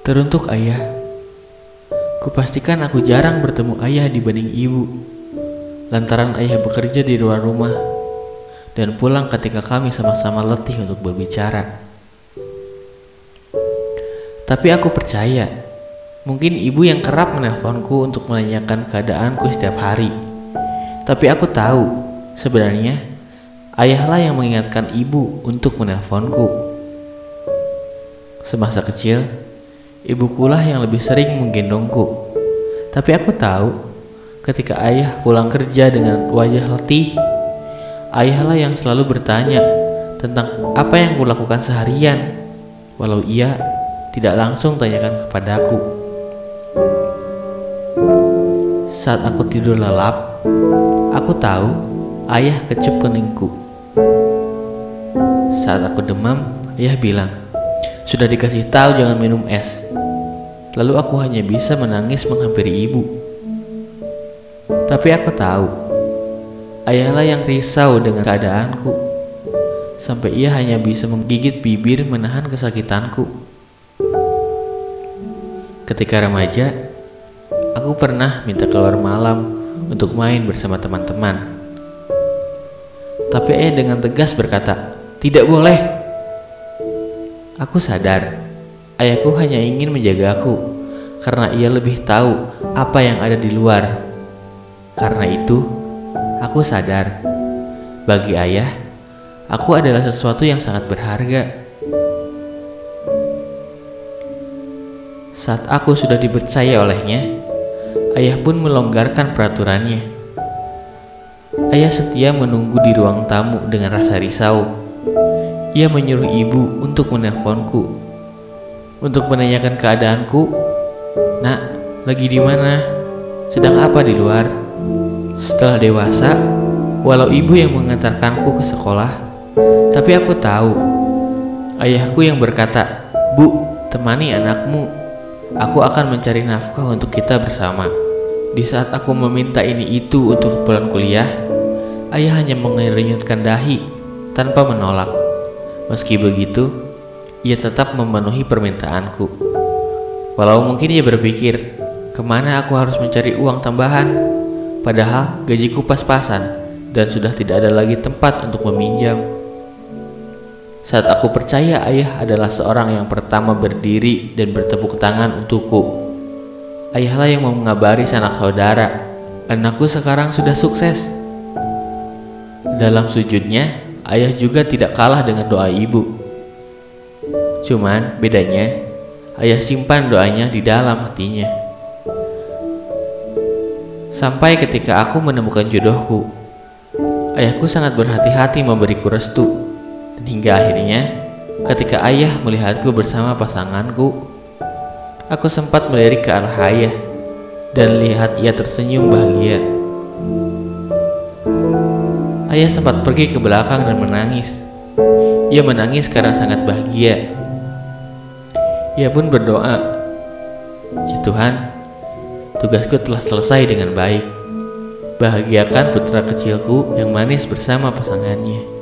Teruntuk ayah, kupastikan aku jarang bertemu ayah dibanding ibu. Lantaran ayah bekerja di luar rumah dan pulang ketika kami sama-sama letih untuk berbicara. Tapi aku percaya, mungkin ibu yang kerap menelponku untuk menanyakan keadaanku setiap hari. Tapi aku tahu, sebenarnya ayahlah yang mengingatkan ibu untuk menelponku. Semasa kecil, ibukulah yang lebih sering menggendongku. Tapi aku tahu, ketika ayah pulang kerja dengan wajah letih, ayahlah yang selalu bertanya tentang apa yang kulakukan seharian, walau ia tidak langsung tanyakan kepadaku. Saat aku tidur lelap, aku tahu ayah kecup keningku. Saat aku demam, ayah bilang, sudah dikasih tahu jangan minum es. Lalu aku hanya bisa menangis menghampiri ibu. Tapi aku tahu, ayahlah yang risau dengan keadaanku. Sampai ia hanya bisa menggigit bibir menahan kesakitanku. Ketika remaja, aku pernah minta keluar malam untuk main bersama teman-teman. Tapi ayah dengan tegas berkata, "Tidak boleh." Aku sadar Ayahku hanya ingin menjagaku karena ia lebih tahu apa yang ada di luar. Karena itu, aku sadar bagi ayah, aku adalah sesuatu yang sangat berharga. Saat aku sudah dipercaya olehnya, ayah pun melonggarkan peraturannya. Ayah setia menunggu di ruang tamu dengan rasa risau. Ia menyuruh ibu untuk menelponku untuk menanyakan keadaanku. Nak, lagi di mana? Sedang apa di luar? Setelah dewasa, walau ibu yang mengantarkanku ke sekolah, tapi aku tahu ayahku yang berkata, "Bu, temani anakmu. Aku akan mencari nafkah untuk kita bersama." Di saat aku meminta ini itu untuk pulang kuliah, ayah hanya mengerunyutkan dahi tanpa menolak. Meski begitu, ia tetap memenuhi permintaanku. Walau mungkin ia berpikir, ke mana aku harus mencari uang tambahan, padahal gajiku pas-pasan dan sudah tidak ada lagi tempat untuk meminjam. Saat aku percaya ayah adalah seorang yang pertama berdiri dan bertepuk tangan untukku. Ayahlah yang mengabari sanak saudara, anakku sekarang sudah sukses. Dalam sujudnya, ayah juga tidak kalah dengan doa ibu. Cuman bedanya, ayah simpan doanya di dalam hatinya. Sampai ketika aku menemukan jodohku, ayahku sangat berhati-hati memberiku restu. Dan hingga akhirnya, ketika ayah melihatku bersama pasanganku, aku sempat melirik ke arah ayah dan lihat ia tersenyum bahagia. Ayah sempat pergi ke belakang dan menangis. Ia menangis karena sangat bahagia ia pun berdoa, "Ya Tuhan, tugasku telah selesai dengan baik. Bahagiakan putra kecilku yang manis bersama pasangannya."